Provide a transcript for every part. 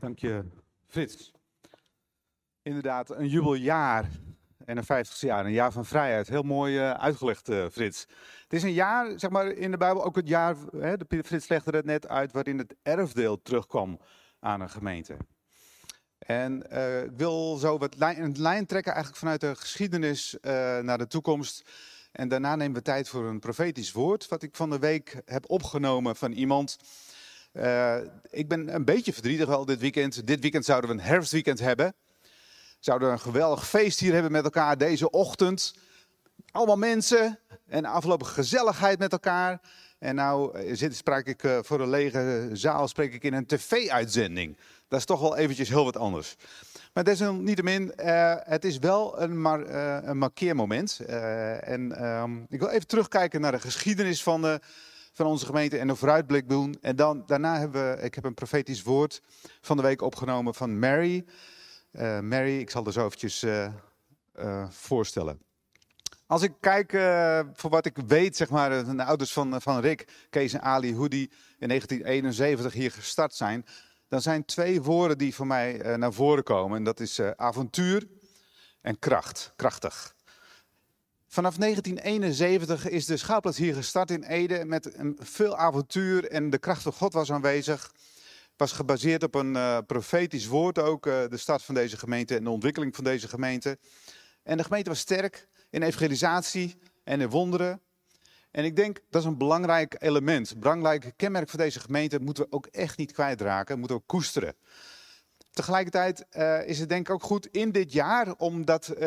Dank je, Frits. Inderdaad, een jubeljaar en een 50ste jaar, een jaar van vrijheid. Heel mooi uh, uitgelegd, uh, Frits. Het is een jaar, zeg maar, in de Bijbel ook het jaar, hè, de Frits legde het net uit, waarin het erfdeel terugkwam aan een gemeente. En uh, ik wil zo wat lijn, een lijn trekken eigenlijk vanuit de geschiedenis naar de toekomst. En daarna nemen we tijd voor een profetisch woord, wat ik van de week heb opgenomen van iemand uh, ik ben een beetje verdrietig wel dit weekend. Dit weekend zouden we een herfstweekend hebben. Zouden we een geweldig feest hier hebben met elkaar deze ochtend. Allemaal mensen en afgelopen gezelligheid met elkaar. En nou eh, zit, spreek ik uh, voor een lege zaal spreek ik in een tv-uitzending. Dat is toch wel eventjes heel wat anders. Maar desalniettemin, het is wel een, mar een markeermoment. En um, ik wil even terugkijken naar de geschiedenis van de van onze gemeente en een vooruitblik doen. En dan, daarna hebben we, ik heb een profetisch woord van de week opgenomen van Mary. Uh, Mary, ik zal er zo eventjes uh, uh, voorstellen. Als ik kijk voor wat ik weet, zeg maar, de ouders van, van Rick, Kees en Ali, hoe die in 1971 hier gestart zijn, dan zijn twee woorden die voor mij naar voren komen. En dat is avontuur en kracht, krachtig. Vanaf 1971 is de schouwplaats hier gestart in Ede met veel avontuur en de kracht van God was aanwezig. Was gebaseerd op een uh, profetisch woord ook, uh, de start van deze gemeente en de ontwikkeling van deze gemeente. En de gemeente was sterk in evangelisatie en in wonderen. En ik denk dat is een belangrijk element, een belangrijk kenmerk van deze gemeente moeten we ook echt niet kwijtraken, moeten we koesteren. Tegelijkertijd uh, is het denk ik ook goed in dit jaar om dat uh,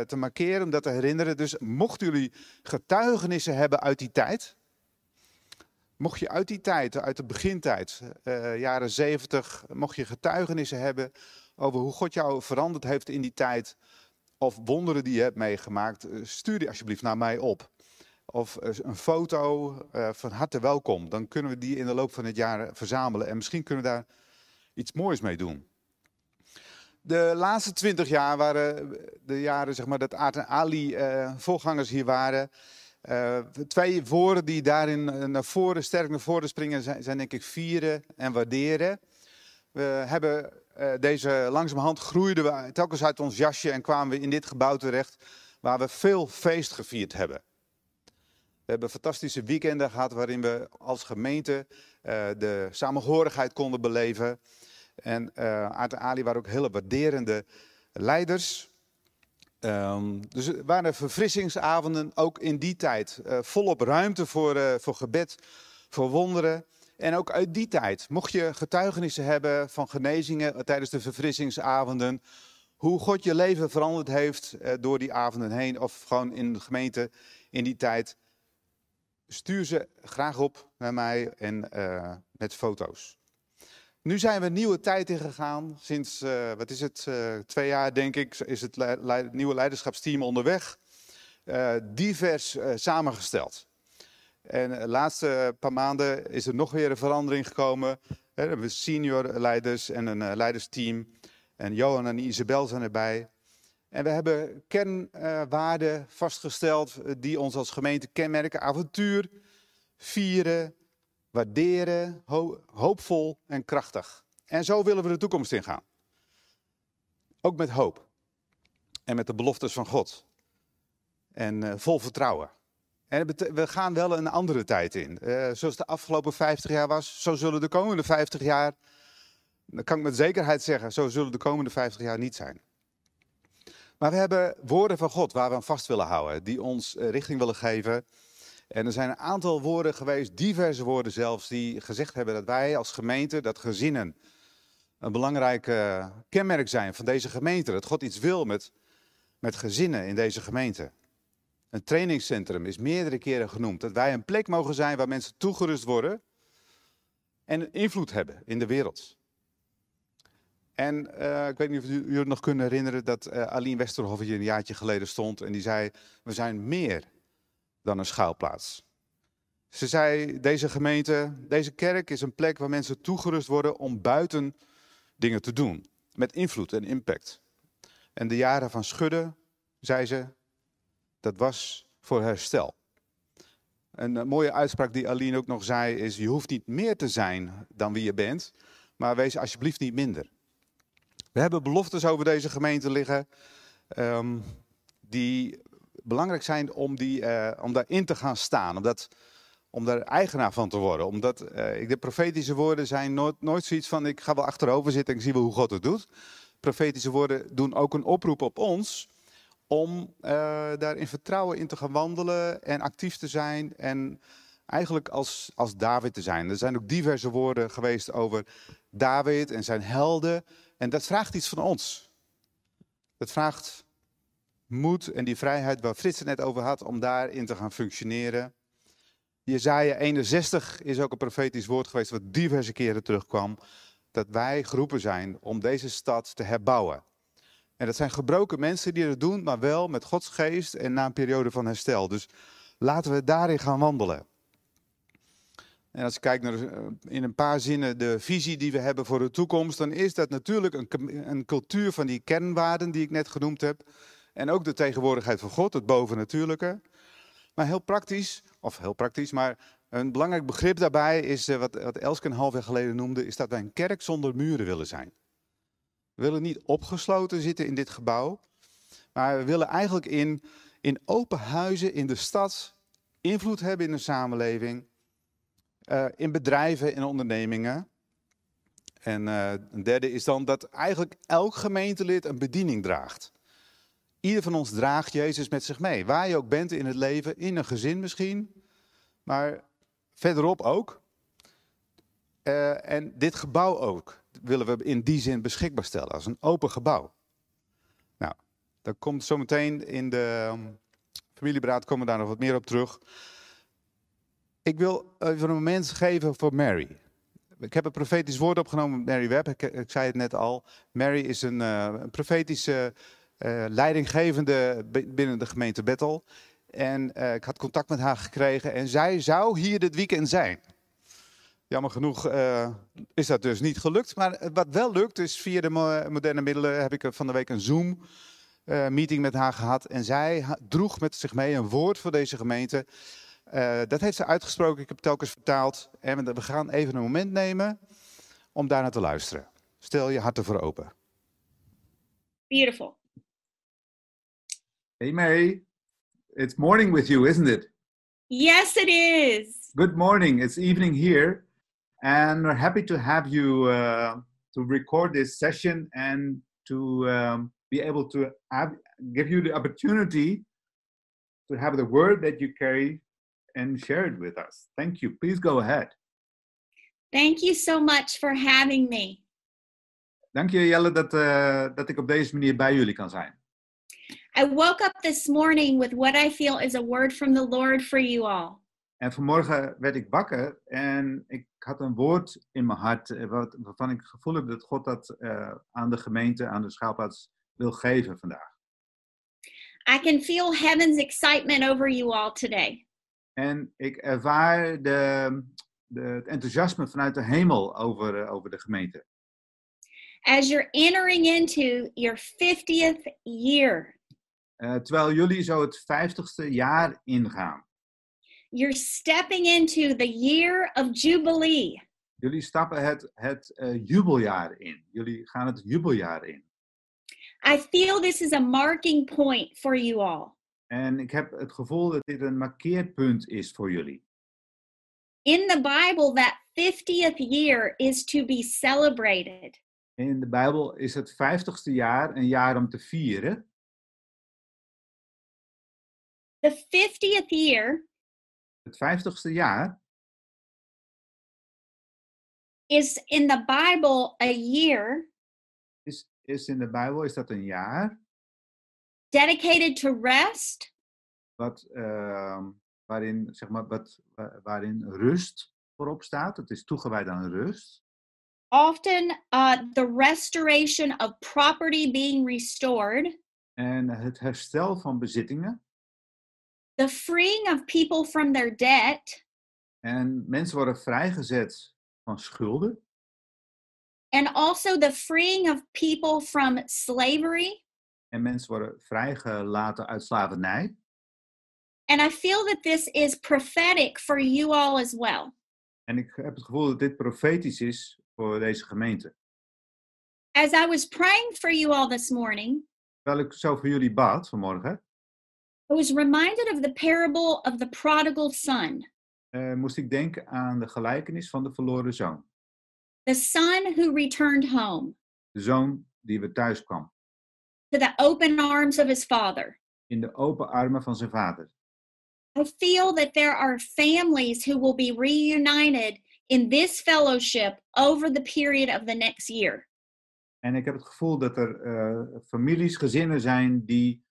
te markeren, om dat te herinneren. Dus mochten jullie getuigenissen hebben uit die tijd, mocht je uit die tijd, uit de begintijd, uh, jaren zeventig, mocht je getuigenissen hebben over hoe God jou veranderd heeft in die tijd, of wonderen die je hebt meegemaakt, stuur die alsjeblieft naar mij op. Of een foto van harte welkom. Dan kunnen we die in de loop van het jaar verzamelen. En misschien kunnen we daar iets moois mee doen. De laatste twintig jaar waren de jaren zeg maar, dat Aart en Ali uh, voorgangers hier waren. Uh, twee woorden die daarin eh, naar voren, sterk naar voren springen, zijn, zijn denk ik vieren en waarderen. We hebben uh, deze langzamerhand groeiden we telkens uit ons jasje en kwamen we in dit gebouw terecht waar we veel feest gevierd hebben. We hebben fantastische weekenden gehad waarin we als gemeente de samenhorigheid konden beleven. En uh, Aart en Ali waren ook hele waarderende leiders. Um, dus er waren verfrissingsavonden ook in die tijd. Uh, volop ruimte voor, uh, voor gebed, voor wonderen. En ook uit die tijd, mocht je getuigenissen hebben van genezingen tijdens de verfrissingsavonden, hoe God je leven veranderd heeft door die avonden heen, of gewoon in de gemeente in die tijd, stuur ze graag op naar mij en met foto's. Nu zijn we een nieuwe tijd ingegaan. Sinds, uh, wat is het, uh, twee jaar denk ik, is het nieuwe leiderschapsteam onderweg. Uh, divers samengesteld. En de laatste paar maanden is er nog weer een verandering gekomen. we hebben senior leiders en een leidersteam. En Johan en Isabel zijn erbij. En we hebben kernwaarden vastgesteld die ons als gemeente kenmerken. Avontuur, vieren, waarderen, ho hoopvol en krachtig. En zo willen we de toekomst ingaan. Ook met hoop. En met de beloftes van God. En uh, vol vertrouwen. En we gaan wel een andere tijd in. Uh, zoals de afgelopen 50 jaar was, zo zullen de komende 50 jaar, dat kan ik met zekerheid zeggen, zo zullen de komende 50 jaar niet zijn. Maar we hebben woorden van God waar we aan vast willen houden, die ons uh, richting willen geven en er zijn een aantal woorden geweest, diverse woorden zelfs, die gezegd hebben dat wij als gemeente, dat gezinnen een belangrijk kenmerk zijn van deze gemeente. Dat God iets wil met, met gezinnen in deze gemeente. Een trainingscentrum is meerdere keren genoemd. Dat wij een plek mogen zijn waar mensen toegerust worden en invloed hebben in de wereld. En uh, ik weet niet of het nog kunnen herinneren dat uh, Aline Westerhoff hier een jaartje geleden stond en die zei: We zijn meer dan een schuilplaats. Ze zei, deze gemeente, deze kerk is een plek waar mensen toegerust worden om buiten dingen te doen. Met invloed en impact. En de jaren van schudden, zei ze, dat was voor herstel. Een mooie uitspraak die Aline ook nog zei is, je hoeft niet meer te zijn dan wie je bent, maar wees alsjeblieft niet minder. We hebben beloftes over deze gemeente liggen, ehm, die belangrijk zijn om, die, uh, om daarin te gaan staan, om, dat, om daar eigenaar van te worden. Omdat uh, de profetische woorden zijn nooit, nooit zoiets van ik ga wel achterover zitten en ik zie wel hoe God het doet. Profetische woorden doen ook een oproep op ons om uh, daar in vertrouwen in te gaan wandelen en actief te zijn en eigenlijk als, als David te zijn. Er zijn ook diverse woorden geweest over David en zijn helden. En dat vraagt iets van ons. Dat vraagt moed en die vrijheid waar Frits het net over had om daarin te gaan functioneren. Jezaja 61 is ook een profetisch woord geweest wat diverse keren terugkwam. Dat wij geroepen zijn om deze stad te herbouwen. En dat zijn gebroken mensen die het doen, maar wel met Gods geest en na een periode van herstel. Dus laten we daarin gaan wandelen. En als je kijkt naar eh, in een paar zinnen de visie die we hebben voor de toekomst, dan is dat natuurlijk een, een cultuur van die kernwaarden die ik net genoemd heb. En ook de tegenwoordigheid van God, het bovennatuurlijke. Maar heel praktisch, of heel praktisch, maar een belangrijk begrip daarbij is eh, wat, wat Elske een half jaar geleden noemde, is dat wij een kerk zonder muren willen zijn. We willen niet opgesloten zitten in dit gebouw, maar we willen eigenlijk in, in open huizen in de stad invloed hebben in de samenleving, uh, in bedrijven, in ondernemingen. En uh, een derde is dan dat eigenlijk elk gemeentelid een bediening draagt. Ieder van ons draagt Jezus met zich mee. Waar je ook bent in het leven, in een gezin misschien, maar verderop ook. Uh, en dit gebouw ook willen we in die zin beschikbaar stellen, als een open gebouw. Nou, daar komt zometeen in de um, familieberaad komen we daar nog wat meer op terug. Ik wil even een moment geven voor Mary. Ik heb een profetisch woord opgenomen met Mary Webb. Ik, zei het net al. Mary is een, uh, een profetische leidinggevende binnen de gemeente Bethel. En uh, ik had contact met haar gekregen en zij zou hier dit weekend zijn. Jammer genoeg uh, is dat dus niet gelukt. Maar wat wel lukt is via de moderne middelen heb ik van de week een Zoom meeting met haar gehad. En zij droeg met zich mee een woord voor deze gemeente. Dat heeft ze uitgesproken, ik heb telkens vertaald. En we gaan even een moment nemen om daarna te luisteren. Stel je hart ervoor open. Beautiful. Hey Mary, it's morning with you, isn't it? Yes, it is. Good morning. It's evening here, and we're happy to have you uh, to record this session and to um, be able to have, give you the opportunity to have the word that you carry and share it with us. Thank you. Please go ahead. Thank you so much for having me. Dank je Jelle dat, uh, dat ik op deze manier bij jullie kan zijn. I woke up this morning with what I feel is a word from the Lord for you all. En vanmorgen werd ik wakker en ik had een woord in mijn hart eh, wat, waarvan ik het gevoel heb dat God dat uh, aan de gemeente, aan de schaalplaats wil geven vandaag. I can feel heaven's excitement over you all today. En ik ervaar de, de, het enthousiasme vanuit de hemel over, uh, over de gemeente. As you're entering into your 50th year. Uh, terwijl jullie zo het 50ste jaar ingaan. You're stepping into the year of Jubilee. Jullie stappen het, het uh, jubeljaar in. Jullie gaan het jubeljaar in. I feel this is a marking point for you all. En ik heb het gevoel dat dit een markeerpunt is voor jullie. In the Bible, that 50th year is to be celebrated. In de Bijbel is het 50ste jaar een jaar om te vieren. The 50th year Het 50ste jaar is in the Bible a year is, is in de Bijbel is dat een jaar dedicated to rest, wat, uh, waarin, zeg maar, wat, waarin rust voorop staat. Het is toegewijd aan rust. often uh, the restoration of property being restored, En het herstel van bezittingen. The freeing of people from their debt, En mensen worden vrijgezet van schulden. and also the freeing of people from slavery. En mensen worden vrijgelaten uit slavernij. And I feel that this is prophetic for you all as well. En ik heb het gevoel dat dit profetisch is voor deze gemeente. As I was praying for you all this morning, Terwijl ik zo voor jullie bad vanmorgen, I was reminded of the parable of the prodigal son, eh, moest ik denken aan de gelijkenis van de verloren zoon. the son who returned home De zoon die weer thuis kwam, to the open arms of his father. in de open armen van zijn vader. I feel that there are families who will be reunited in this fellowship over the period of the next year. En ik heb het gevoel dat er eh, families, gezinnen zijn die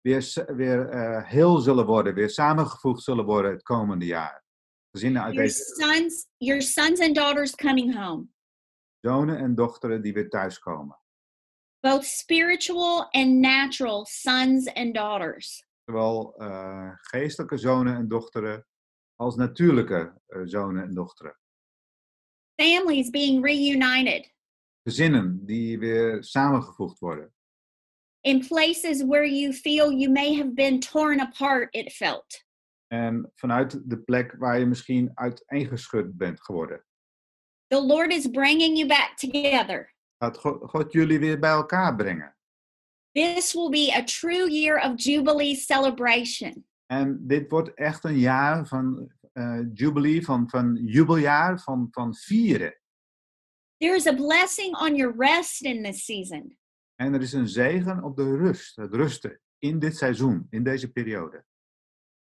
weer, eh, heel zullen worden, weer samengevoegd zullen worden het komende jaar. Gezinnen uit Your deze sons, your sons and daughters coming home, zonen en dochteren die weer thuiskomen. both spiritual and natural sons and daughters. Zowel eh, geestelijke zonen en dochteren als natuurlijke eh, zonen en dochteren. Families being reunited Gezinnen die weer samengevoegd worden. In places where you feel you may have been torn apart, it felt. En vanuit de plek waar je misschien uiteengeschud bent geworden. The Lord is bringing you back together. Gaat God, God jullie weer bij elkaar brengen. This will be a true year of Jubilee celebration. En dit wordt echt een jaar van eh jubilee, van, van jubeljaar, van, van vieren. There is a blessing on your rest in this season. En er is een zegen op de rust, het rusten in dit seizoen, in deze periode.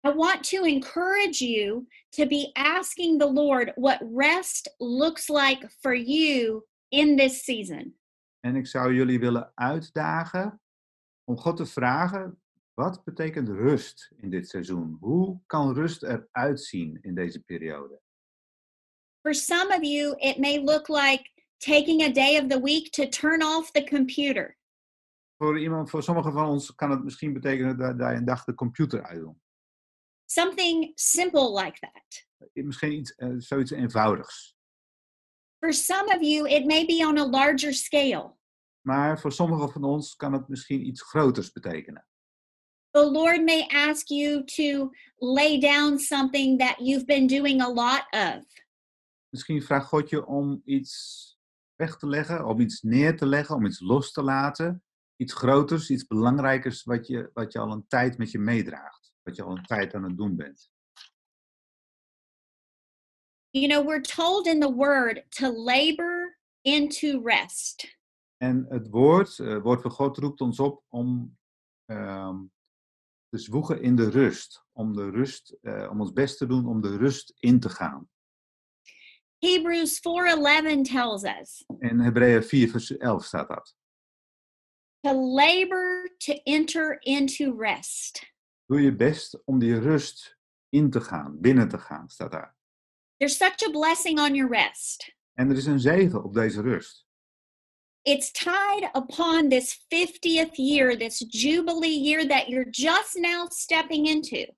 I want to encourage you to be asking the Lord what rest looks like for you in this season. En ik zou jullie willen uitdagen om God te vragen, wat betekent rust in dit seizoen? Hoe kan rust eruit zien in deze periode? For some of you, it may look like taking a day of the week to turn off the computer. Voor, iemand, voor sommigen van ons kan het misschien betekenen dat, dat je een dag de computer uitdoet. Something simple like that. Misschien iets, eh, zoiets eenvoudigs. For some of you, it may be on a larger scale. Maar voor sommigen van ons kan het misschien iets groters betekenen. The Lord may ask you to lay down something that you've been doing a lot of. Misschien vraagt God je om iets weg te leggen, om iets neer te leggen, om iets los te laten. Iets groters, iets belangrijkers wat je, wat je al een tijd met je meedraagt. Wat je al een tijd aan het doen bent. You know, we're told in the word to labor into rest. En het woord, eh, het woord van God roept ons op om ehm, te zwoegen in de rust. Om, de rust eh, om ons best te doen om de rust in te gaan. Hebrews 4:11 tells us In Hebreeën 4 vers 11 staat dat. To labor to enter into rest. Doe je best om die rust in te gaan, binnen te gaan, staat daar. There's such a blessing on your rest. En er is een zegen op deze rust. It's tied upon this 50th year, this Jubilee year that you're just now stepping into.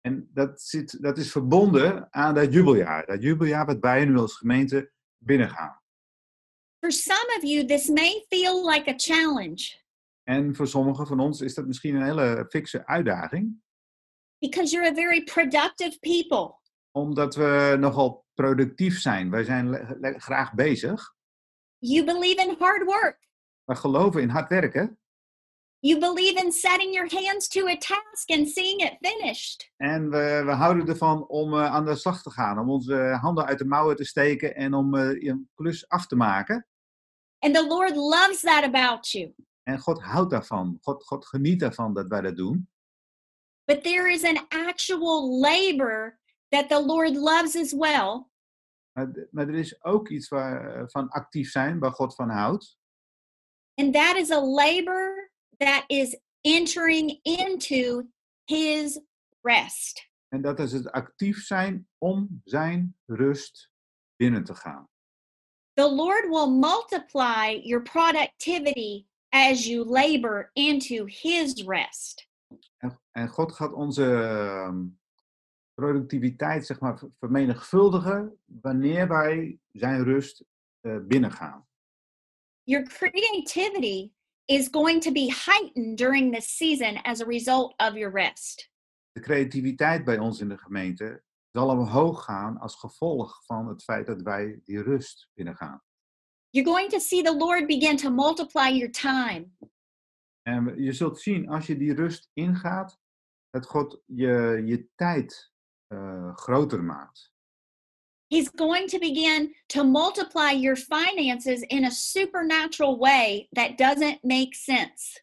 En dat, zit, dat is verbonden aan dat jubeljaar. Dat jubeljaar wat wij nu als gemeente binnengaan. For some of you, this may feel like a challenge En voor sommigen van ons is dat misschien een hele fikse uitdaging. because you're a very productive people. Omdat we nogal productief zijn. Wij zijn graag bezig. You believe in hard work. We geloven in hard werken. You believe in setting your hands to a task and seeing it finished. En we, we houden ervan om eh, aan de slag te gaan. Om onze handen uit de mouwen te steken en om eh, een klus af te maken. And the Lord loves that about you. En God houdt daarvan. God, God geniet daarvan dat wij dat doen. But there is an actual labor that the Lord loves as well. Maar, maar er is ook iets waar, eh, van actief zijn, waar God van houdt. And that is a labor that is entering into his rest. En dat is het actief zijn om zijn rust binnen te gaan. The Lord will multiply your productivity as you labor into his rest. En, en God gaat onze ehm, productiviteit zeg maar, vermenigvuldigen wanneer wij zijn rust eh, binnengaan. Your creativity is going to be heightened during this season as a result of your rest. De creativiteit bij ons in de gemeente zal omhoog gaan als gevolg van het feit dat wij die rust binnengaan. You're going to see the Lord begin to multiply your time. En je zult zien, als je die rust ingaat, dat God je, je tijd eh, groter maakt. He's going to begin to multiply your finances in a supernatural way that doesn't make sense.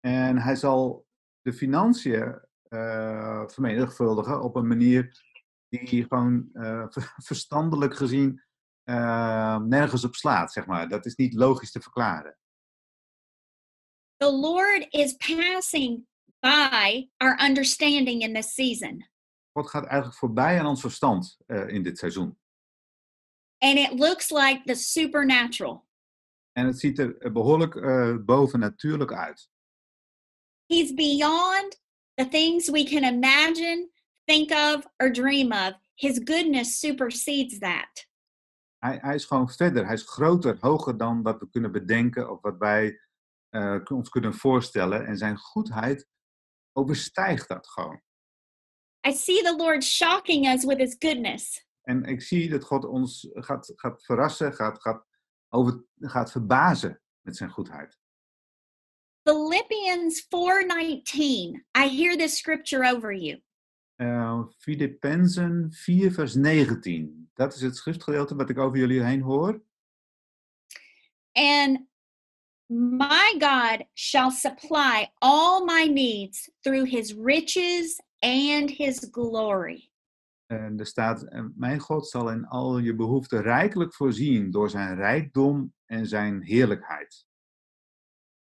En hij zal de financiën eh, vermenigvuldigen op een manier die gewoon ver- verstandelijk gezien eh, nergens op slaat, zeg maar. Dat is niet logisch te verklaren. The Lord is passing by our understanding in this season. God gaat eigenlijk voorbij aan ons verstand eh, in dit seizoen. And it looks like the supernatural. En het ziet er behoorlijk eh bovennatuurlijk uit. He's beyond the things we can imagine, think of, or dream of. His goodness supersedes that. Hij, hij is gewoon verder, hij is groter, hoger dan wat we kunnen bedenken of wat wij eh, ons kunnen voorstellen. En zijn goedheid overstijgt dat gewoon. I see the Lord shocking us with his goodness. En ik zie dat God ons gaat, gaat verrassen, gaat, gaat, over, gaat verbazen met zijn goedheid. Philippians 4:19. I hear this scripture over you. Eh Filippenzen 4, vers 19. Dat is het schriftgedeelte wat ik over jullie heen hoor. And my God shall supply all my needs through his riches and his glory. En er staat, mijn God zal in al je behoeften rijkelijk voorzien door zijn rijkdom en zijn heerlijkheid.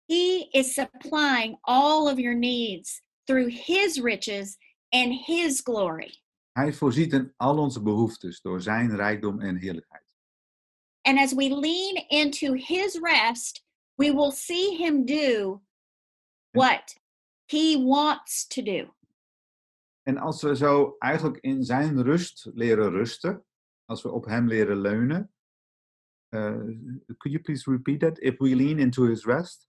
He is supplying all of your needs through his riches and his glory. Hij voorziet in al onze behoeftes door zijn rijkdom en heerlijkheid. And as we lean into his rest, we will see him do what he wants to do. En als we zo eigenlijk in zijn rust leren rusten, als we op hem leren leunen. eh, could you please repeat that? If we lean into his rest.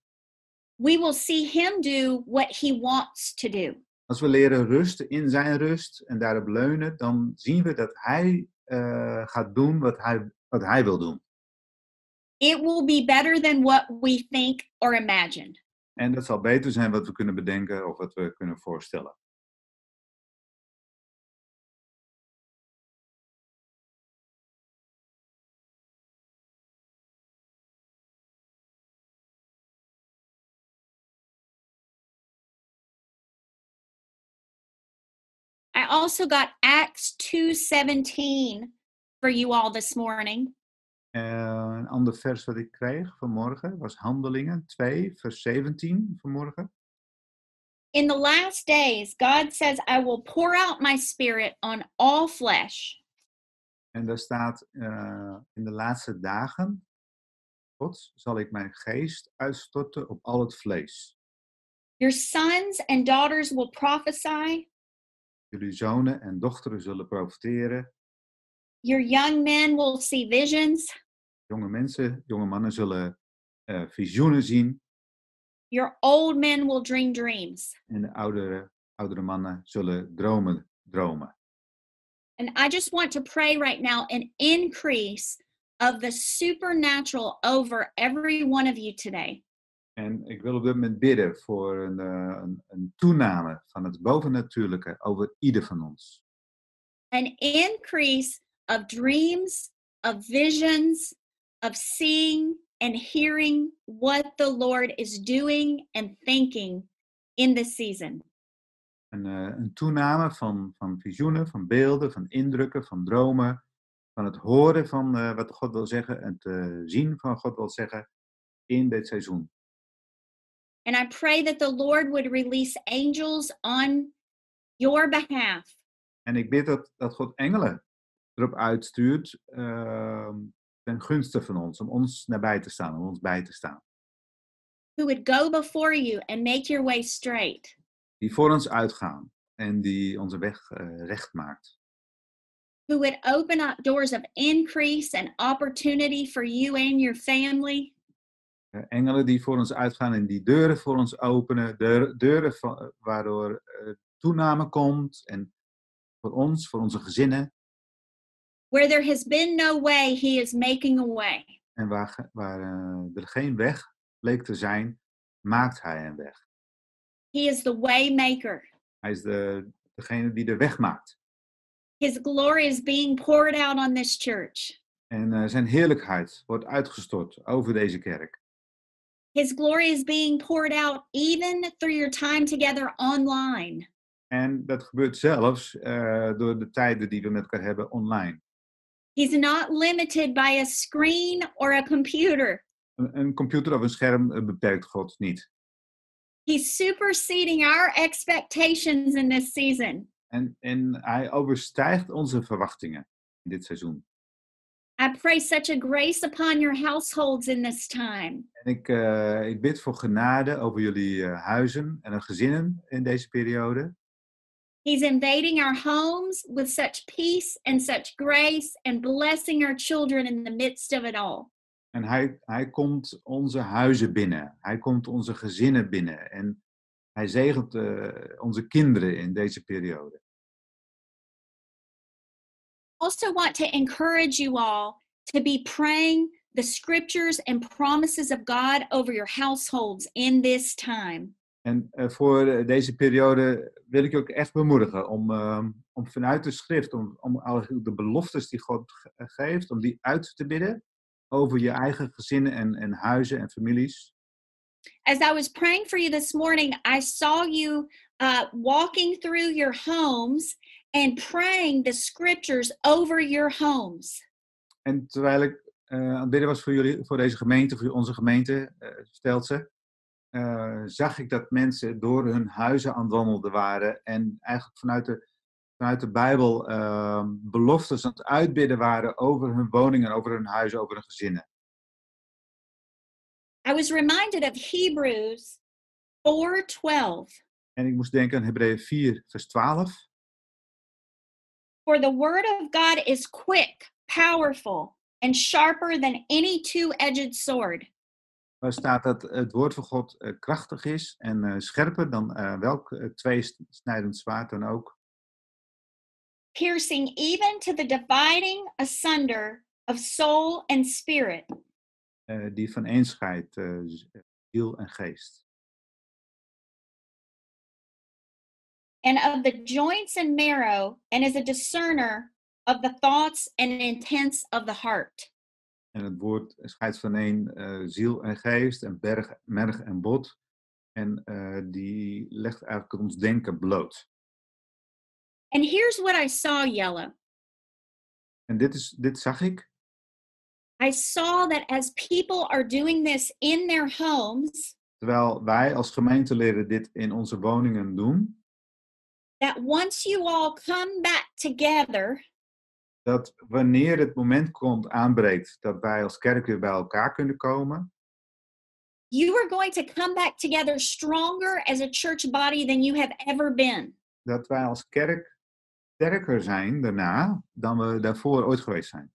We will see him do what he wants to do. Als we leren rusten in zijn rust en daarop leunen, dan zien we dat hij eh, gaat doen wat hij, wat hij wil doen. It will be better than what we think or imagine. En dat zal beter zijn wat we kunnen bedenken of wat we kunnen voorstellen. I also got Acts 2:17 for you all this morning. Eh, een ander vers wat ik kreeg vanmorgen was Handelingen 2, vers 17 vanmorgen. In the last days, God says, I will pour out my spirit on all flesh. En daar staat, eh, in de laatste dagen, God, zal ik mijn geest uitstorten op al het vlees. Your sons and daughters will prophesy. Jullie zonen en dochteren zullen profiteren. Your young men will see visions. Jonge mensen, jonge mannen zullen eh, visioenen zien. Your old men will dream dreams. En de oudere, oudere mannen zullen dromen dromen. And I just want to pray right now an increase of the supernatural over every one of you today. En ik wil op dit moment bidden voor een, eh, een, een toename van het bovennatuurlijke over ieder van ons. An increase of dreams, of visions, of seeing and hearing what the Lord is doing and thinking in this season. Een, eh, een toename van, van visioenen, van beelden, van indrukken, van dromen. Van het horen van eh, wat God wil zeggen en het zien van God wil zeggen in dit seizoen. And I pray that the Lord would release angels on your behalf En ik bid dat, dat God engelen erop uitstuurt ehm, ten gunste van ons, om ons nabij te staan, om ons bij te staan. who would go before you and make your way straight. Die voor ons uitgaan en die onze weg eh, recht maakt. who would open up doors of increase and opportunity for you and your family. Eh, engelen die voor ons uitgaan en die deuren voor ons openen, deur- deuren va- waardoor eh, toename komt en voor ons, voor onze gezinnen. Where there has been no way, He is making a way. En waar, waar eh, er geen weg leek te zijn, maakt hij een weg. He is the way maker. Hij is de, degene die de weg maakt. His glory is being poured out on this church. En zijn heerlijkheid wordt uitgestort over deze kerk. His glory is being poured out even through your time together online. En dat gebeurt zelfs eh, door de tijden die we met elkaar hebben online. He's not limited by a screen or a computer. Een, een computer of een scherm eh, beperkt God niet. He's superseding our expectations in this season. En, en hij overstijgt onze verwachtingen in dit seizoen. I pray such a grace upon your households in this time. En ik, eh, ik bid voor genade over jullie eh, huizen en gezinnen in deze periode. He's invading our homes with such peace and such grace and blessing our children in the midst of it all. En hij, hij komt onze huizen binnen. Hij komt onze gezinnen binnen. En hij zegent eh, onze kinderen in deze periode. Also, want to encourage you all to be praying the scriptures and promises of God over your households in this time. En eh, voor eh, deze periode wil ik je ook echt bemoedigen om, ehm, om vanuit de schrift, om, om al de beloftes die God eh, geeft, om die uit te bidden over je eigen gezinnen en, en huizen en families. As I was praying for you this morning, I saw you uh, walking through your homes and praying the scriptures over your homes. En terwijl ik eh, aan het bidden was voor jullie, voor deze gemeente, voor onze gemeente, eh Steltse, eh, zag ik dat mensen door hun huizen aan het wandelen waren en eigenlijk vanuit de, vanuit de Bijbel ehm, beloftes aan het uitbidden waren over hun woningen, over hun huizen, over hun gezinnen. I was reminded of Hebrews 4:12. En ik moest denken aan Hebreeën 4, vers 12. For the word of God is quick, powerful, and sharper than any two-edged sword. Waar staat dat het woord van God eh, krachtig is en eh, scherper dan eh, welk uh, tweesnijdend zwaard dan ook. piercing even to the dividing asunder of soul and spirit, die van een scheidt, ziel en geest. And of the joints and marrow, and is a discerner of the thoughts and intents of the heart. En het woord scheidt van een eh, ziel en geest en berg, merg en bot. En eh, die legt eigenlijk ons denken bloot. And here's what I saw, Yella. En dit, is, dit zag ik. I saw that as people are doing this in their homes, Terwijl wij als gemeenteleden dit in onze woningen doen. That once you all come back together, Dat wanneer het moment komt, aanbreekt, dat wij als kerk weer bij elkaar kunnen komen. you are going to come back together stronger as a church body than you have ever been. Dat wij als kerk sterker zijn daarna dan we daarvoor ooit geweest zijn.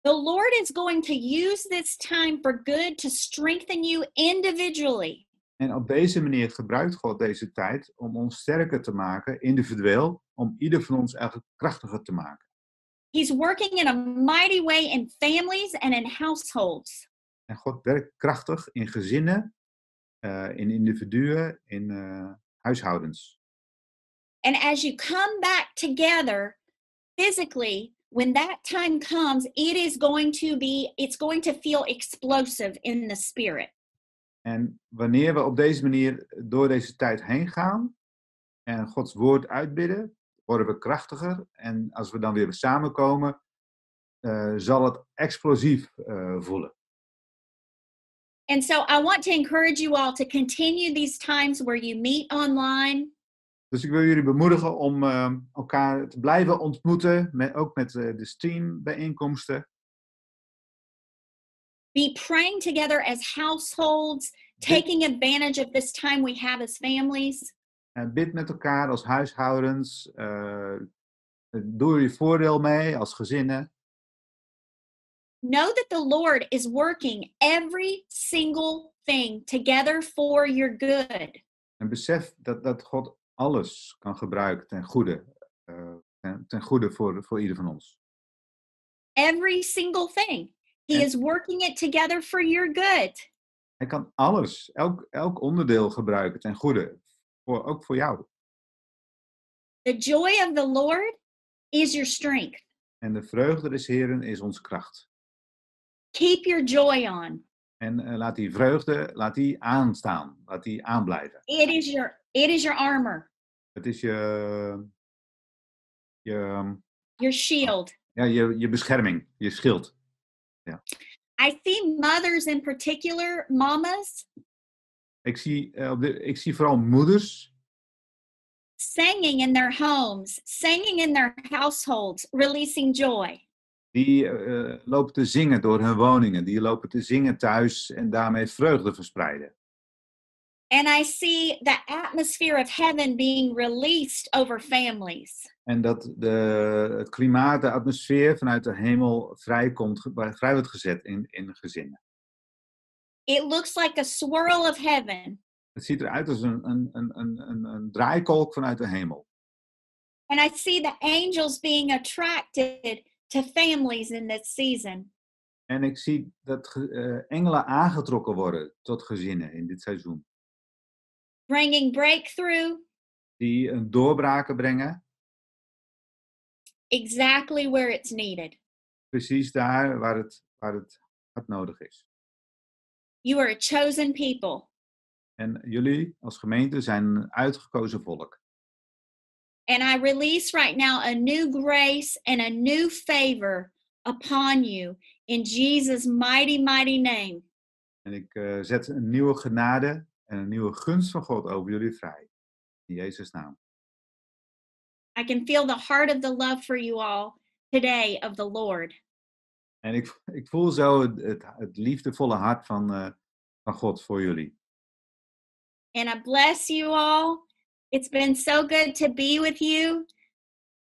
The Lord is going to use this time for good to strengthen you individually. En op deze manier gebruikt God deze tijd om ons sterker te maken, individueel, om ieder van ons eigenlijk krachtiger te maken. He's working in a mighty way in families and in households. En God werkt krachtig in gezinnen, eh, in individuen, in eh, huishoudens. And as you come back together physically, when that time comes, it is going to be, it's going to feel explosive in the spirit. En wanneer we op deze manier door deze tijd heen gaan en Gods woord uitbidden, worden we krachtiger. En als we dan weer samenkomen, eh, zal het explosief eh, voelen. And so I want to encourage you all to continue these times where you meet online, Dus ik wil jullie bemoedigen om eh, elkaar te blijven ontmoeten, met, ook met de streambijeenkomsten. Be praying together as households, taking advantage of this time we have as families. En bid met elkaar als huishoudens. eh, doe er je voordeel mee als gezinnen. Know that the Lord is working every single thing together for your good. En besef dat, dat God alles kan gebruiken ten goede. ten, ten goede voor, voor ieder van ons. Every single thing. He En- is working it together for your good. Hij kan alles, elk, elk onderdeel gebruiken ten goede. Voor, ook voor jou. The joy of the Lord is your strength. En de vreugde des Heren is onze kracht. Keep your joy on. En eh, laat die vreugde, laat die aanstaan. Laat die aanblijven. It is your it is your armor, Het is je, je, your shield. ja, je, je bescherming, je schild. I see mothers in particular, mamas, Ik zie, eh, de, ik zie vooral moeders singing in their homes, singing in their households, releasing joy. die eh, lopen te zingen door hun woningen. Die lopen te zingen thuis en daarmee vreugde verspreiden. And I see the atmosphere of heaven being released over families. En dat de, het klimaat, de atmosfeer vanuit de hemel vrijkomt, vrij wordt gezet in, in gezinnen. It looks like a swirl of heaven. Het ziet eruit als een, een, een, een, een, draaikolk vanuit de hemel. And I see the angels being attracted to families in this season. En ik zie dat eh, engelen aangetrokken worden tot gezinnen in dit seizoen. bringing breakthrough Die een doorbraken brengen, exactly where it's needed. precies daar waar het, waar het hard nodig is. You are a chosen people, En jullie als gemeente zijn een uitgekozen volk. and I release right now a new grace and a new favor upon you in Jesus' mighty, mighty name. En ik eh, zet een nieuwe genade en een nieuwe gunst van God over jullie vrij. In Jezus' naam. I can feel the heart of the love for you all today of the Lord. En ik, ik voel zo het, het, het liefdevolle hart van, eh, van God voor jullie. And I bless you all. It's been so good to be with you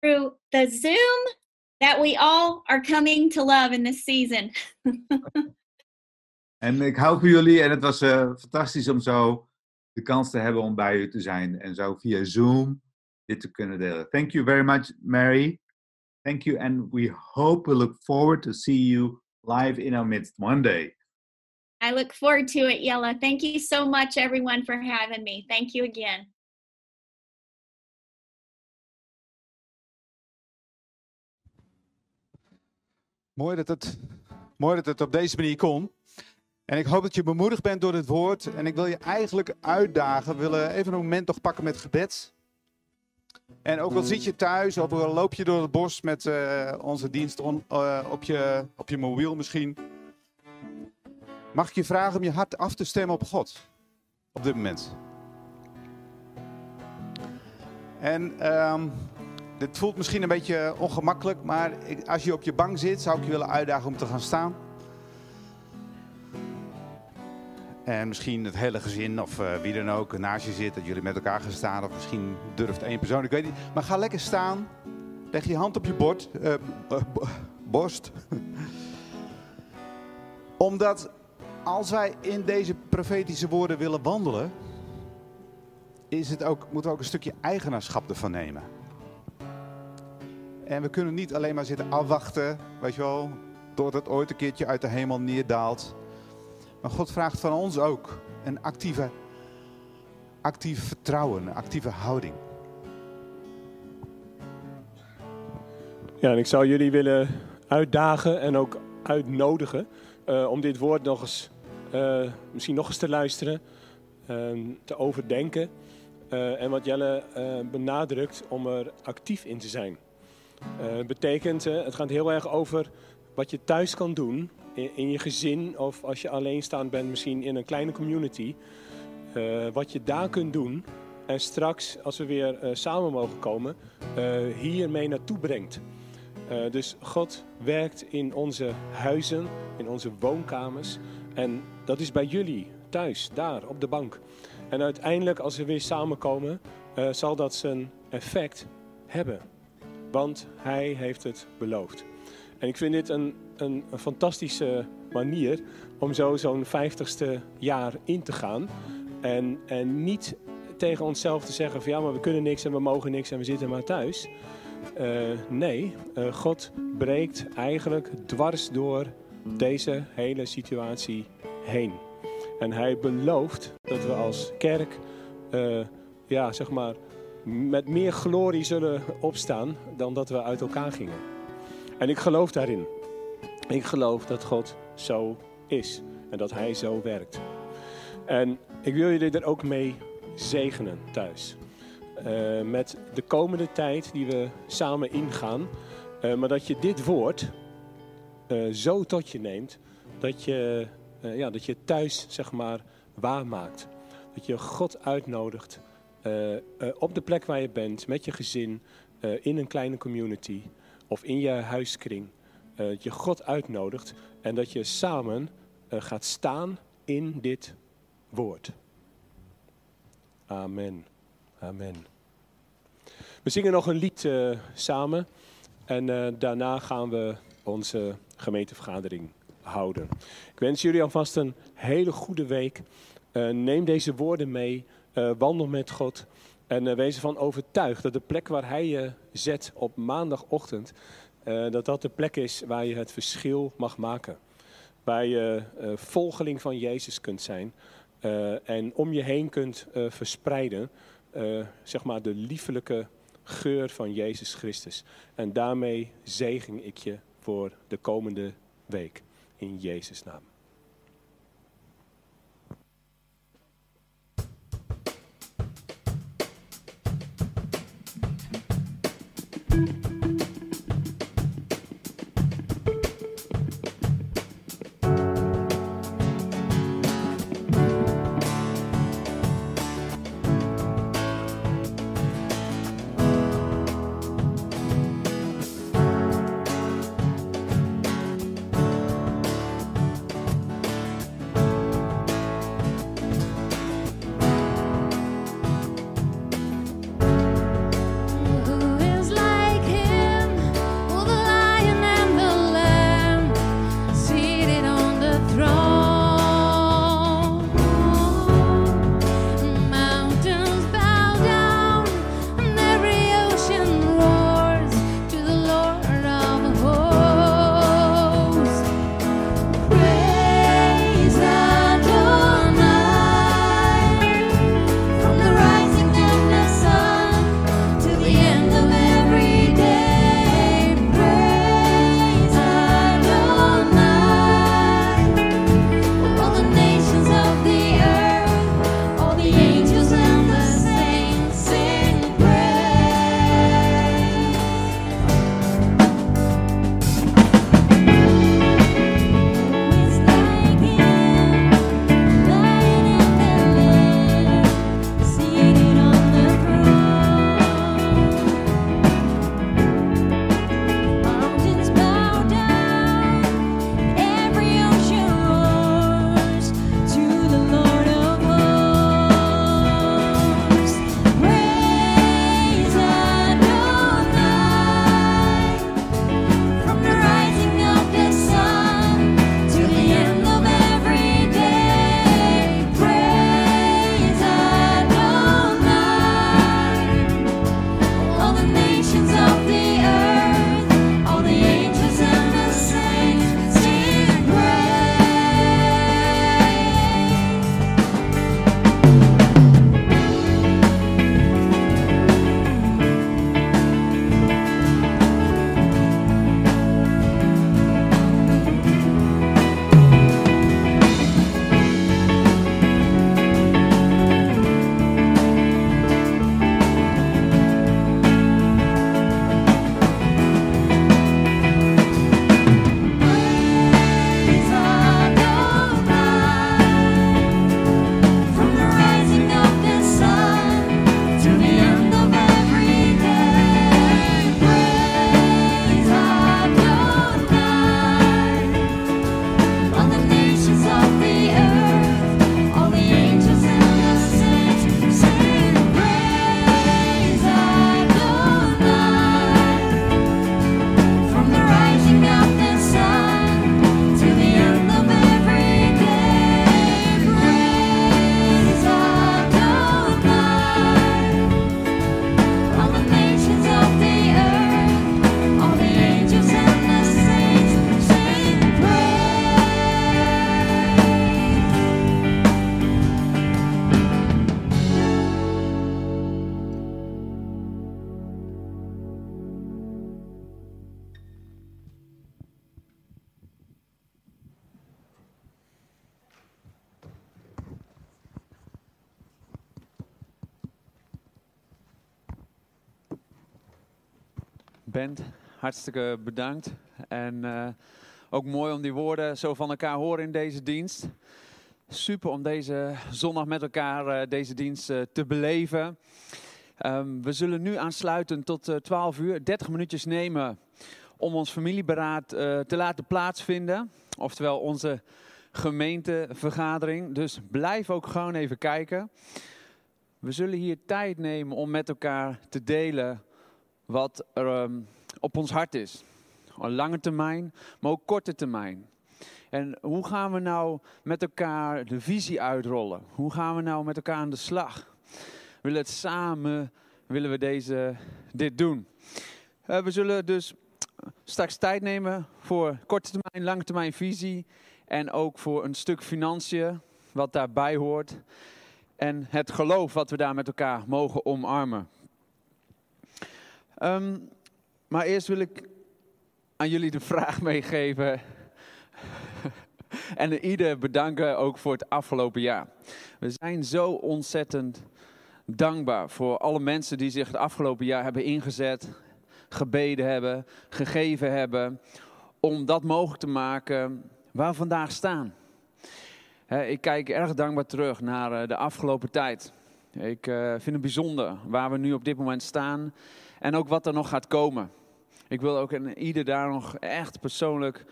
through the Zoom that we all are coming to love in this season. En ik hou van jullie en het was eh, fantastisch om zo de kans te hebben om bij u te zijn. En zo via Zoom dit te kunnen delen. Thank you very much, Mary. Thank you. And we hope, we look forward to see you live in our midst one day. I look forward to it, Yella. Thank you so much, everyone, for having me. Thank you again. Mooi dat, het, mooi dat het op deze manier kon. En ik hoop dat je bemoedigd bent door het woord. En ik wil je eigenlijk uitdagen. We willen even een moment nog pakken met gebed. En ook al zit je thuis of al loop je door het bos met eh, onze dienst eh, op, je, op je mobiel misschien. Mag ik je vragen om je hart af te stemmen op God? Op dit moment. En ehm, dit voelt misschien een beetje ongemakkelijk, maar als je op je bank zit, zou ik je willen uitdagen om te gaan staan. En misschien het hele gezin of eh, wie dan ook naast je zit, dat jullie met elkaar gaan staan. Of misschien durft één persoon, ik weet niet. Maar ga lekker staan. Leg je hand op je eh, eh, bo- borst. Omdat als wij in deze profetische woorden willen wandelen, is het ook, moeten we ook een stukje eigenaarschap ervan nemen. En we kunnen niet alleen maar zitten afwachten, weet je wel, tot het ooit een keertje uit de hemel neerdaalt. Maar God vraagt van ons ook een actieve, actief vertrouwen, een actieve houding. Ja, en ik zou jullie willen uitdagen en ook uitnodigen eh, om dit woord nog eens, eh, misschien nog eens te luisteren, eh, te overdenken. eh, en wat Jelle benadrukt, om er actief in te zijn. Het betekent, het gaat heel erg over wat je thuis kan doen, in, je gezin of als je alleenstaand bent, misschien in een kleine community. eh, wat je daar kunt doen en straks, als we weer eh, samen mogen komen, eh hiermee naartoe brengt. Dus God werkt in onze huizen, in onze woonkamers. En dat is bij jullie, thuis, daar, op de bank. En uiteindelijk, als we weer samenkomen, zal dat zijn effect hebben. Want Hij heeft het beloofd. En ik vind dit een, een, een fantastische manier om zo zo'n vijftigste jaar in te gaan. En, en niet tegen onszelf te zeggen van ja, maar we kunnen niks en we mogen niks en we zitten maar thuis. Eh, nee, eh, God breekt eigenlijk dwars door deze hele situatie heen. En hij belooft dat we als kerk, eh, ja, zeg maar, met meer glorie zullen opstaan dan dat we uit elkaar gingen. En ik geloof daarin. Ik geloof dat God zo is en dat Hij zo werkt. En ik wil jullie er ook mee zegenen thuis. Uh, met de komende tijd die we samen ingaan. Uh, maar dat je dit woord uh, zo tot je neemt dat je, ja, dat je thuis zeg maar waarmaakt. Dat je God uitnodigt op de plek waar je bent, met je gezin, in een kleine community of in je huiskring. dat je God uitnodigt en dat je samen gaat staan in dit woord. Amen. Amen. We zingen nog een lied uh, samen en daarna gaan we onze gemeentevergadering houden. Ik wens jullie alvast een hele goede week. Neem deze woorden mee, wandel met God en wees ervan overtuigd dat de plek waar Hij je zet op maandagochtend, dat dat de plek is waar je het verschil mag maken. Waar je volgeling van Jezus kunt zijn en om je heen kunt verspreiden. Zeg maar de liefelijke geur van Jezus Christus. En daarmee zegen ik je voor de komende week. In Jezus' naam. Hartstikke bedankt. En uh, ook mooi om die woorden zo van elkaar horen in deze dienst. Super om deze zondag met elkaar uh, deze dienst uh, te beleven. Um, we zullen nu aansluiten tot 12 uur, 30 minuutjes nemen om ons familieberaad te laten plaatsvinden. Oftewel onze gemeentevergadering. Dus blijf ook gewoon even kijken. We zullen hier tijd nemen om met elkaar te delen wat er um, op ons hart is. Lange termijn, maar ook korte termijn. En hoe gaan we nou met elkaar de visie uitrollen? Hoe gaan we nou met elkaar aan de slag? Willen het samen, willen we deze, dit doen. Uh, we zullen dus straks tijd nemen voor korte termijn, lange termijn visie. En ook voor een stuk financiën, wat daarbij hoort. En het geloof wat we daar met elkaar mogen omarmen. Um, maar eerst wil ik aan jullie de vraag meegeven. en ieder bedanken ook voor het afgelopen jaar. We zijn zo ontzettend dankbaar voor alle mensen die zich het afgelopen jaar hebben ingezet, gebeden hebben, gegeven hebben. Om dat mogelijk te maken waar we vandaag staan. Ik kijk erg dankbaar terug naar eh, de afgelopen tijd. Ik eh, vind het bijzonder waar we nu op dit moment staan en ook wat er nog gaat komen. Ik wil ook ieder daar nog echt persoonlijk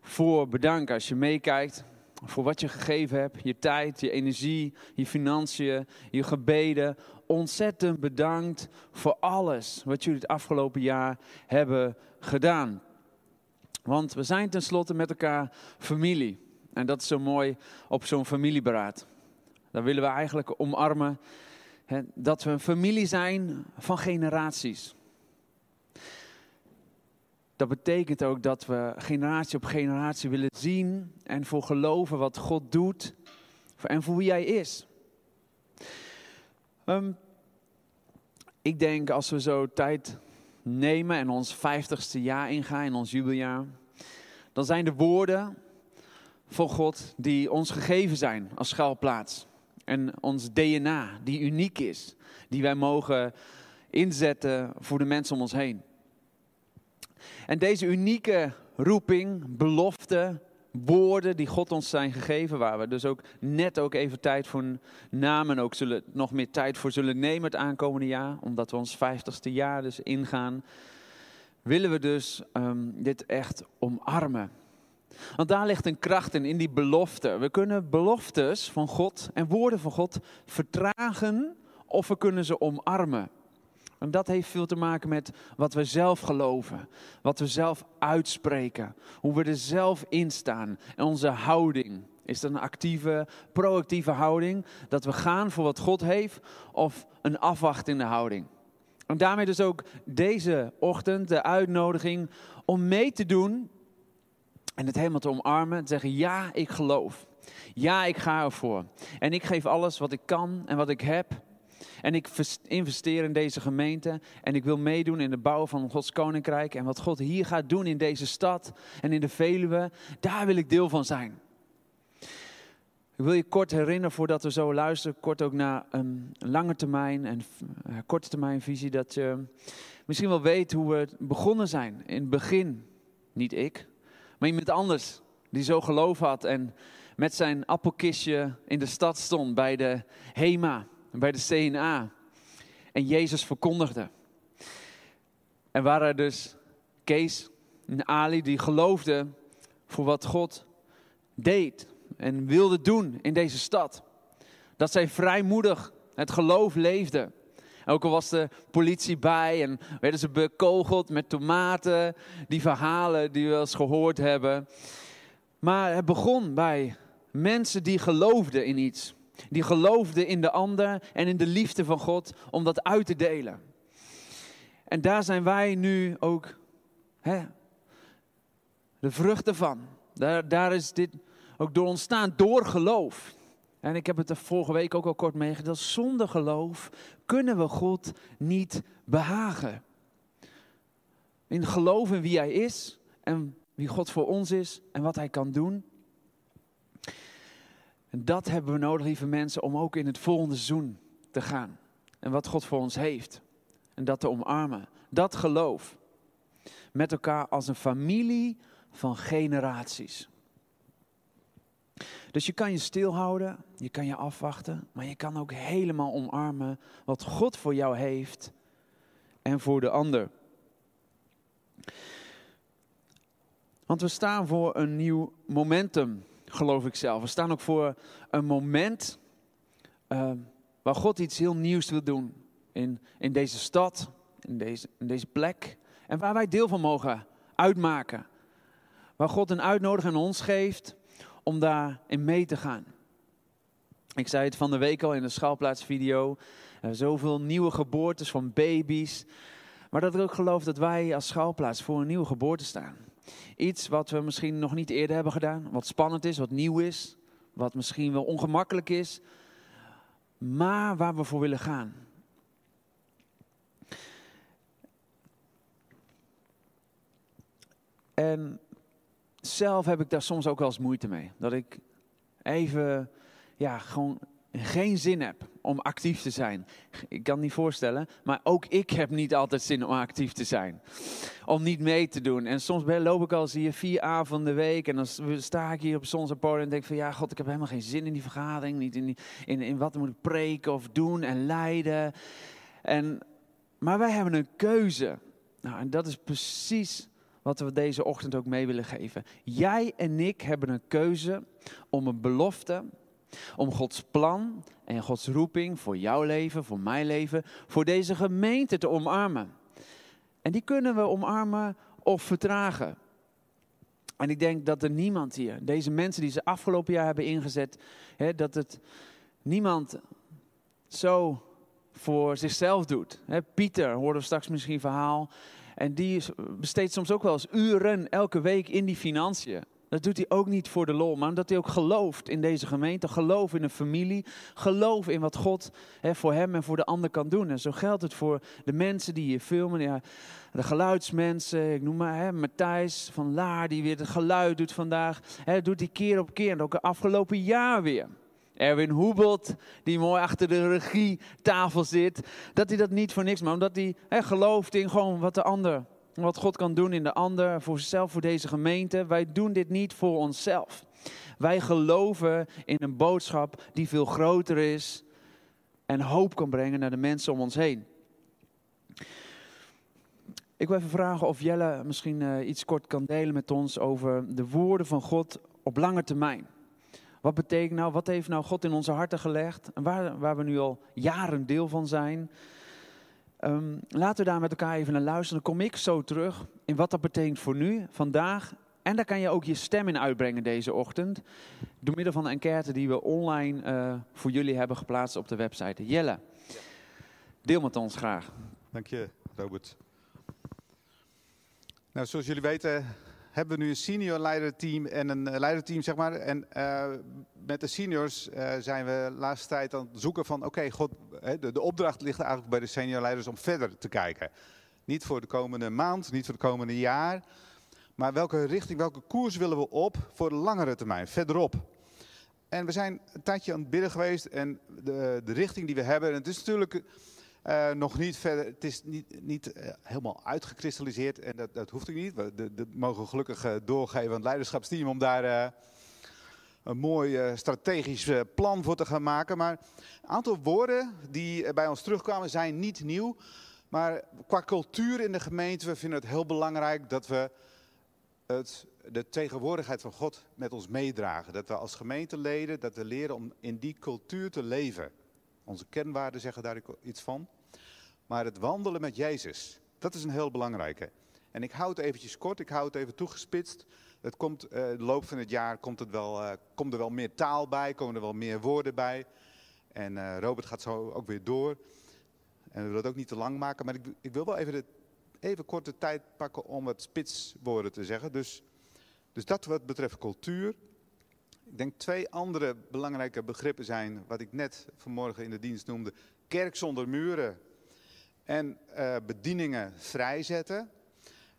voor bedanken als je meekijkt. Voor wat je gegeven hebt, je tijd, je energie, je financiën, je gebeden. Ontzettend bedankt voor alles wat jullie het afgelopen jaar hebben gedaan. Want we zijn tenslotte met elkaar familie. En dat is zo mooi op zo'n familieberaad. Dan willen we eigenlijk omarmen dat we een familie zijn van generaties. Dat betekent ook dat we generatie op generatie willen zien en voor geloven wat God doet en voor wie Hij is. Um, ik denk als we zo tijd nemen en ons vijftigste jaar ingaan, in ons jubeljaar, dan zijn de woorden van God die ons gegeven zijn als schuilplaats. En ons DNA, die uniek is, die wij mogen inzetten voor de mensen om ons heen. En deze unieke roeping, belofte, woorden die God ons zijn gegeven, waar we dus ook net ook even tijd voor namen, ook zullen, nog meer tijd voor zullen nemen het aankomende jaar, omdat we ons vijftigste jaar dus ingaan, willen we dus um, dit echt omarmen. Want daar ligt een kracht in, in die belofte. We kunnen beloftes van God en woorden van God vertragen of we kunnen ze omarmen. En dat heeft veel te maken met wat we zelf geloven, wat we zelf uitspreken, hoe we er zelf in staan en onze houding. Is dat een actieve, proactieve houding, dat we gaan voor wat God heeft, of een afwachtende houding? En daarmee dus ook deze ochtend de uitnodiging om mee te doen en het helemaal te omarmen. Te zeggen, ja, ik geloof. Ja, ik ga ervoor. En ik geef alles wat ik kan en wat ik heb. En ik investeer in deze gemeente. En ik wil meedoen in de bouw van Gods koninkrijk. En wat God hier gaat doen in deze stad en in de Veluwe. Daar wil ik deel van zijn. Ik wil je kort herinneren, voordat we zo luisteren, kort ook naar een lange termijn en uh, korte termijn visie. Dat je misschien wel weet hoe we begonnen zijn. In het begin, niet ik, maar iemand anders die zo geloof had en met zijn appelkistje in de stad stond bij de HEMA, bij de CNA. En Jezus verkondigde. En waren dus Kees en Ali die geloofden voor wat God deed en wilde doen in deze stad. Dat zij vrijmoedig het geloof leefden. Ook al was de politie bij en werden ze bekogeld met tomaten. Die verhalen die we wel eens gehoord hebben. Maar het begon bij mensen die geloofden in iets. Die geloofden in de ander en in de liefde van God om dat uit te delen. En daar zijn wij nu ook hè, de vruchten van. Daar, daar is dit ook door ontstaan, door geloof. En ik heb het er vorige week ook al kort meegedeeld. Zonder geloof kunnen we God niet behagen. In geloof in wie Hij is en wie God voor ons is en wat Hij kan doen. En dat hebben we nodig, lieve mensen, om ook in het volgende seizoen te gaan. En wat God voor ons heeft. En dat te omarmen. Dat geloof. met elkaar als een familie van generaties. Dus je kan je stilhouden, je kan je afwachten, maar je kan ook helemaal omarmen wat God voor jou heeft en voor de ander. Want we staan voor een nieuw momentum, geloof ik zelf. We staan ook voor een moment uh, waar God iets heel nieuws wil doen. In, in deze stad, in deze, in deze plek. En waar wij deel van mogen uitmaken. Waar God een uitnodiging aan ons geeft om daarin mee te gaan. Ik zei het van de week al in de schaalplaatsvideo. Zoveel nieuwe geboortes van baby's. Maar dat ik ook geloof dat wij als schouwplaats voor een nieuwe geboorte staan. Iets wat we misschien nog niet eerder hebben gedaan. Wat spannend is, wat nieuw is. Wat misschien wel ongemakkelijk is. Maar waar we voor willen gaan. En zelf heb ik daar soms ook wel eens moeite mee. Dat ik even, ja, gewoon geen zin heb om actief te zijn. Ik kan het niet voorstellen, maar ook ik heb niet altijd zin om actief te zijn. Om niet mee te doen. En soms loop ik al hier vier avonden de week en dan sta ik hier op podium en denk van ja, god, ik heb helemaal geen zin in die vergadering. Niet in, in, in wat moet ik preken of doen en leiden. En, maar wij hebben een keuze. Nou, en dat is precies wat we deze ochtend ook mee willen geven. Jij en ik hebben een keuze om een belofte om Gods plan en Gods roeping voor jouw leven, voor mijn leven, voor deze gemeente te omarmen. En die kunnen we omarmen of vertragen. En ik denk dat er niemand hier, deze mensen die ze afgelopen jaar hebben ingezet, hè, dat het niemand zo voor zichzelf doet. Hè, Pieter we straks misschien verhaal. En die besteedt soms ook wel eens uren elke week in die financiën. Dat doet hij ook niet voor de lol, maar omdat hij ook gelooft in deze gemeente, gelooft in een familie, gelooft in wat God voor hem en voor de ander kan doen. En zo geldt het voor de mensen die hier filmen, ja, de geluidsmensen, ik noem maar Matthijs van Laar, die weer het geluid doet vandaag. Hè, doet hij keer op keer en ook het afgelopen jaar weer. Erwin Hoebelt, die mooi achter de regietafel zit, dat hij dat niet voor niks, maar omdat hij gelooft in gewoon wat de ander wat God kan doen in de ander, voor zichzelf, voor deze gemeente. Wij doen dit niet voor onszelf. Wij geloven in een boodschap die veel groter is en hoop kan brengen naar de mensen om ons heen. Ik wil even vragen of Jelle misschien uh, iets kort kan delen met ons over de woorden van God op lange termijn. Wat betekent nou, wat heeft nou God in onze harten gelegd? En waar, waar we nu al jaren deel van zijn. Um, laten we daar met elkaar even naar luisteren. Dan kom ik zo terug in wat dat betekent voor nu, vandaag. En daar kan je ook je stem in uitbrengen deze ochtend. Door middel van de enquête die we online uh, voor jullie hebben geplaatst op de website. Jelle, deel met ons graag. Dank je, Robert. Nou, zoals jullie weten hebben we nu een senior leiderteam en een uh, leiderteam, zeg maar. En uh, met de seniors uh, zijn we de laatste tijd aan het zoeken van, oké, de, de opdracht ligt eigenlijk bij de senior leiders om verder te kijken. Niet voor de komende maand, niet voor de komende jaar, maar welke richting, welke koers willen we op voor de langere termijn, verderop. En we zijn een tijdje aan het bidden geweest en de, de richting die we hebben, en het is natuurlijk uh, nog niet verder, het is niet, niet uh, helemaal uitgekristalliseerd en dat, dat hoeft ook niet. We de, de mogen gelukkig uh, doorgeven aan het leiderschapsteam om daar een mooi strategisch plan voor te gaan maken. Maar een aantal woorden die bij ons terugkwamen zijn niet nieuw. Maar qua cultuur in de gemeente, we vinden het heel belangrijk dat we het, de tegenwoordigheid van God met ons meedragen. Dat we als gemeenteleden, dat we leren om in die cultuur te leven. Onze kernwaarden zeggen daar iets van. Maar het wandelen met Jezus, dat is een heel belangrijke. En ik hou het eventjes kort, ik hou het even toegespitst. Het komt, uh, de loop van het jaar komt, het wel, uh, komt er wel meer taal bij, komen er wel meer woorden bij. En uh, Robert gaat zo ook weer door. En we willen het ook niet te lang maken, maar ik, ik wil wel even, de, even korte tijd pakken om het spitswoorden te zeggen. Dus, dus dat wat betreft cultuur. Ik denk twee andere belangrijke begrippen zijn, wat ik net vanmorgen in de dienst noemde. Kerk zonder muren en uh, bedieningen vrijzetten.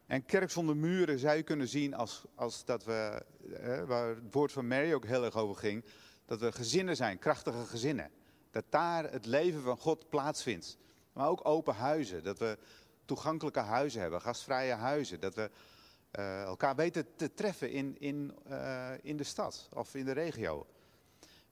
En kerk zonder muren zou je kunnen zien als, als dat we, uh, waar het woord van Mary ook heel erg over ging, dat we gezinnen zijn, krachtige gezinnen. Dat daar het leven van God plaatsvindt. Maar ook open huizen, dat we toegankelijke huizen hebben, gastvrije huizen. Dat we eh, elkaar weten te treffen in, in, eh, in de stad of in de regio.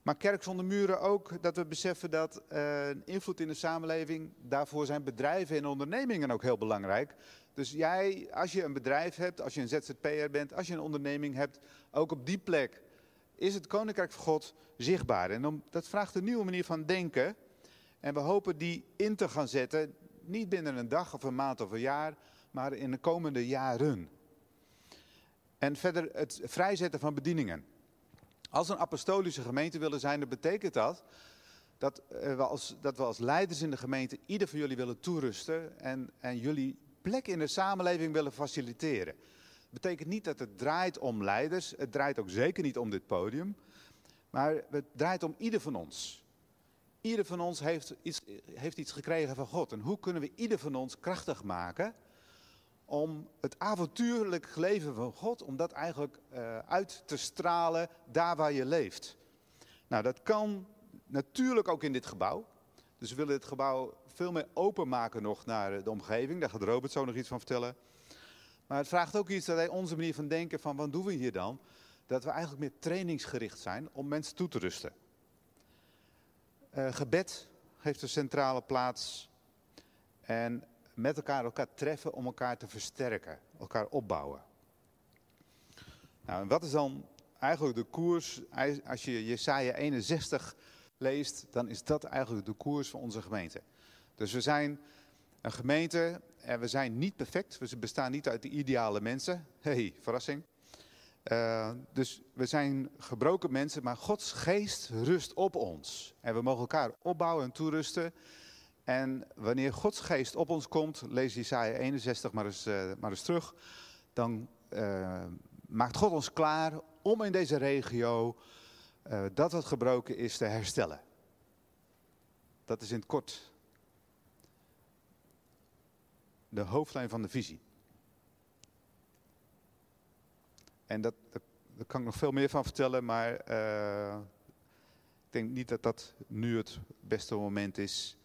Maar kerk zonder muren ook dat we beseffen dat uh, invloed in de samenleving, daarvoor zijn bedrijven en ondernemingen ook heel belangrijk. Dus jij, als je een bedrijf hebt, als je een ZZP'er bent, als je een onderneming hebt, ook op die plek is het Koninkrijk van God zichtbaar. En om, dat vraagt een nieuwe manier van denken. En we hopen die in te gaan zetten, niet binnen een dag of een maand of een jaar, maar in de komende jaren. En verder het vrijzetten van bedieningen. Als we een apostolische gemeente willen zijn, dan betekent dat dat we als, dat leiders in de gemeente ieder van jullie willen toerusten en, en jullie plek in de samenleving willen faciliteren. Dat betekent niet dat het draait om leiders, het draait ook zeker niet om dit podium, maar het draait om ieder van ons. Ieder van ons heeft iets, heeft iets gekregen van God. En hoe kunnen we ieder van ons krachtig maken om het avontuurlijk leven van God, om dat eigenlijk uh, uit te stralen daar waar je leeft. Nou, dat kan natuurlijk ook in dit gebouw. Dus we willen het gebouw veel meer openmaken nog naar de omgeving. Daar gaat Robert zo nog iets van vertellen. Maar het vraagt ook iets dat wij onze manier van denken van wat doen we hier dan? Dat we eigenlijk meer trainingsgericht zijn om mensen toe te rusten. Uh, gebed heeft een centrale plaats. En met elkaar elkaar treffen om elkaar te versterken, elkaar opbouwen. Nou, en wat is dan eigenlijk de koers? Als je Jesaja 61 leest, dan is dat eigenlijk de koers van onze gemeente. Dus we zijn een gemeente en we zijn niet perfect. We bestaan niet uit de ideale mensen. hey, verrassing. Uh, dus we zijn gebroken mensen, maar Gods geest rust op ons. En we mogen elkaar opbouwen en toerusten. En wanneer Gods geest op ons komt, lees Jesaja 61 maar eens, uh, maar terug, dan uh, maakt God ons klaar om in deze regio uh, dat wat gebroken is te herstellen. Dat is in het kort de hoofdlijn van de visie. En dat, dat, daar kan ik nog veel meer van vertellen, maar ik denk niet dat dat nu het beste moment is.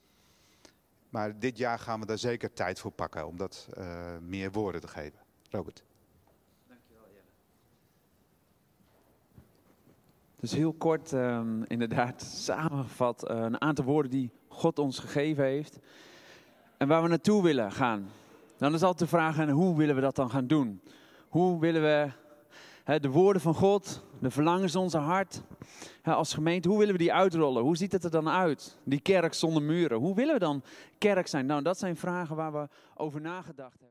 Maar dit jaar gaan we daar zeker tijd voor pakken om dat uh, meer woorden te geven. Robert. Dus heel kort, um, inderdaad, samengevat, uh, een aantal woorden die God ons gegeven heeft. En waar we naartoe willen gaan. Dan is altijd de vraag, en hoe willen we dat dan gaan doen? Hoe willen we de woorden van God, de verlangens onze hart, als gemeente, hoe willen we die uitrollen? Hoe ziet het er dan uit? Die kerk zonder muren. Hoe willen we dan kerk zijn? Nou, dat zijn vragen waar we over nagedacht hebben.